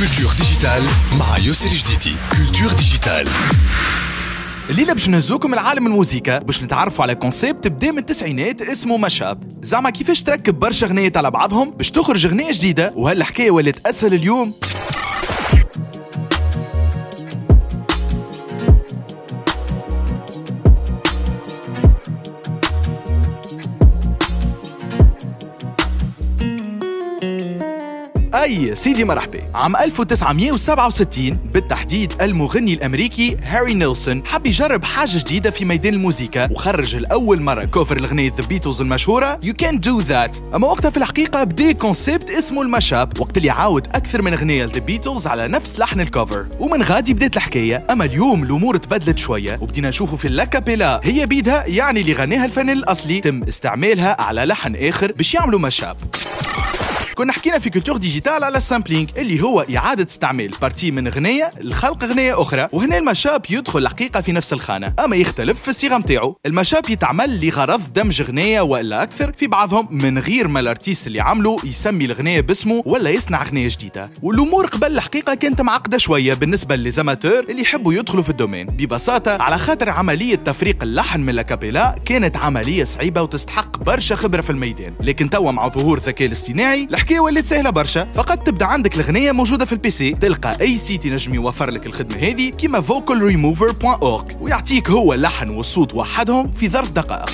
Culture Digitale مع ياسر جديدي Culture Digitale الليلة باش نهزوكم العالم الموسيقى باش نتعرفوا على concept بدا من التسعينات اسمه mashup زعما كيفاش تركب برشا غنيات على بعضهم باش تخرج غنية جديدة؟ وهالحكاية ولات أسهل اليوم؟ أي سيدي مرحبا. عام 1967 بالتحديد المغني الأمريكي هاري نيلسون حب يجرب حاجة جديدة في ميدان الموسيقى وخرج لاول مرة cover لأغنية The Beatles المشهورة. يو كان دو ذات أما وقتها في الحقيقة بدأ concept اسمه ال mashup وقت اللي عاود أكثر من أغنية The Beatles على نفس لحن ال cover ومن غادي بدأت الحكاية. أما اليوم الأمور تبدلت شوية وبدينا نشوفوا في ال l'a cappella هي بيدها يعني اللي غناها الفنان الأصلي. تم استعمالها على لحن آخر باش يعملوا mashup كنا حكينا في Culture Digitale على ال sampling اللي هو إعادة استعمال. partie من أغنية لخلق أغنية أخرى وهنا ال mashup يدخل الحقيقة في نفس الخانة. أما يختلف في الصيغة متاعو ال mashup يتعمل لغرض دمج أغنية وإلا أكثر في بعضهم من غير ما ال artiste اللي عمله يسمي الأغنية باسمه ولا يصنع أغنية جديدة. والأمور قبل الحقيقة كانت معقدة شوية بالنسبة ل les amateurs اللي يحبوا يدخلوا في ال domaine. ببساطة على خاطر عملية تفريق اللحن من l'acapella كانت عملية صعيبة وتستحق برشا خبرة في الميدان. لكن توا مع ظهور الذكاء الاصطناعي الحكاية ولات سهله برشا. فقط تبدأ عندك الاغنيه موجودة في ال PC. تلقى أي site ينجم يوفر لك الخدمة هذه كيما vocalremover.org ويعطيك هو اللحن والصوت وحدهم في ظرف دقائق.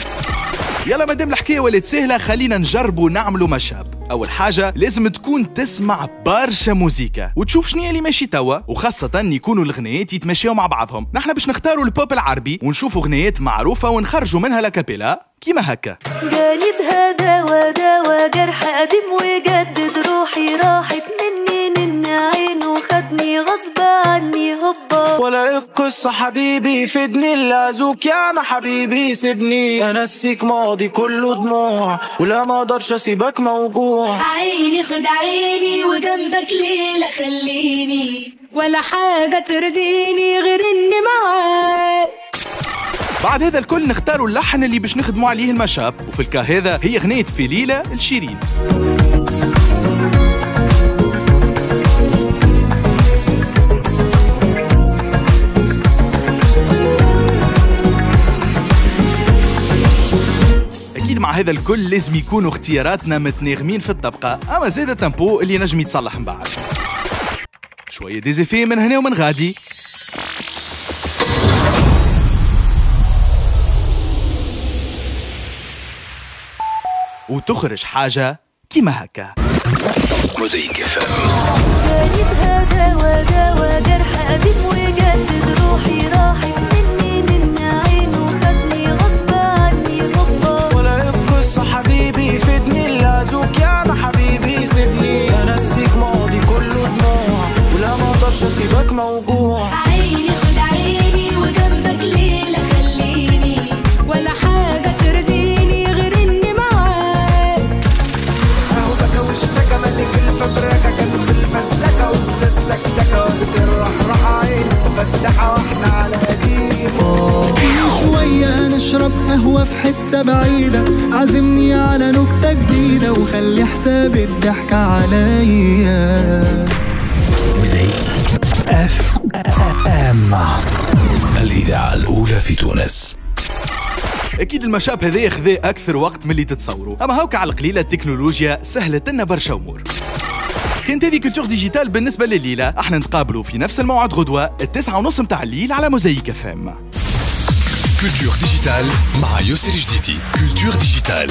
يلا مادام الحكاية ولات سهله خلينا نجربوا نعملوا مشاب أول حاجة لازم تكون تسمع برشا موزيكا وتشوف شنو اللي ماشي توا. وخاصة يكونوا الغنيات يتمشيو مع بعضهم. نحن باش نختاروا البوب العربي ونشوفوا غنيات معروفة ونخرجوا منها لأكابيلا. كيما هكا. قالب هذا وداوى جرح قديم وجدد روحي راحت مني نن عينه خدني غصب عني هوبا ولا القصة حبيبي فدني اللازوك يا ما حبيبي سيبني. انسيك ماضي كله دموع ولا ما أقدرش أسيبك موجوع. عيني خد عيني وجنبك ليلة خليني ولا حاجة ترضيني غير إني معاك. بعد هذا الكل نختاروا اللحن اللي باش نخدموا عليه المشاب وفي الكا هذا هي غنية في ليلة لشيرين. مع هذا الكل لازم يكونوا اختياراتنا متناغمين في الطبقة. أما زاد التمبو اللي نجم يتصلح من بعد. شوية ديزيفي من هنا ومن غادي. وتخرج حاجة كيما هكا. هذا قديم وجدد روحي راحت مني نن عينه خدني غصب عني ولا القصة حبيبي فدني يا ما حبيبي سيبني انسيك ماضي كله دموع ولا ما أقدرش أسيبك موجوع. عيني على نكتة جديدة وخلي حساب الضحكة عليا. FM الإذاعة الأولى في تونس. أكيد ال mashup هذا خذا أكثر وقت من اللي تتصوروا أما هاوك على القليله التكنولوجيا سهلت لنا برشا أمور. كانت هذه Culture Digitale بالنسبة لليلة أحنا نتقابلوا في نفس الموعد غدوة التسعة ونص متاع الليل على Mosaïque FM. كولتور ديجيتال مع ياسر جديدي كولتور ديجيتال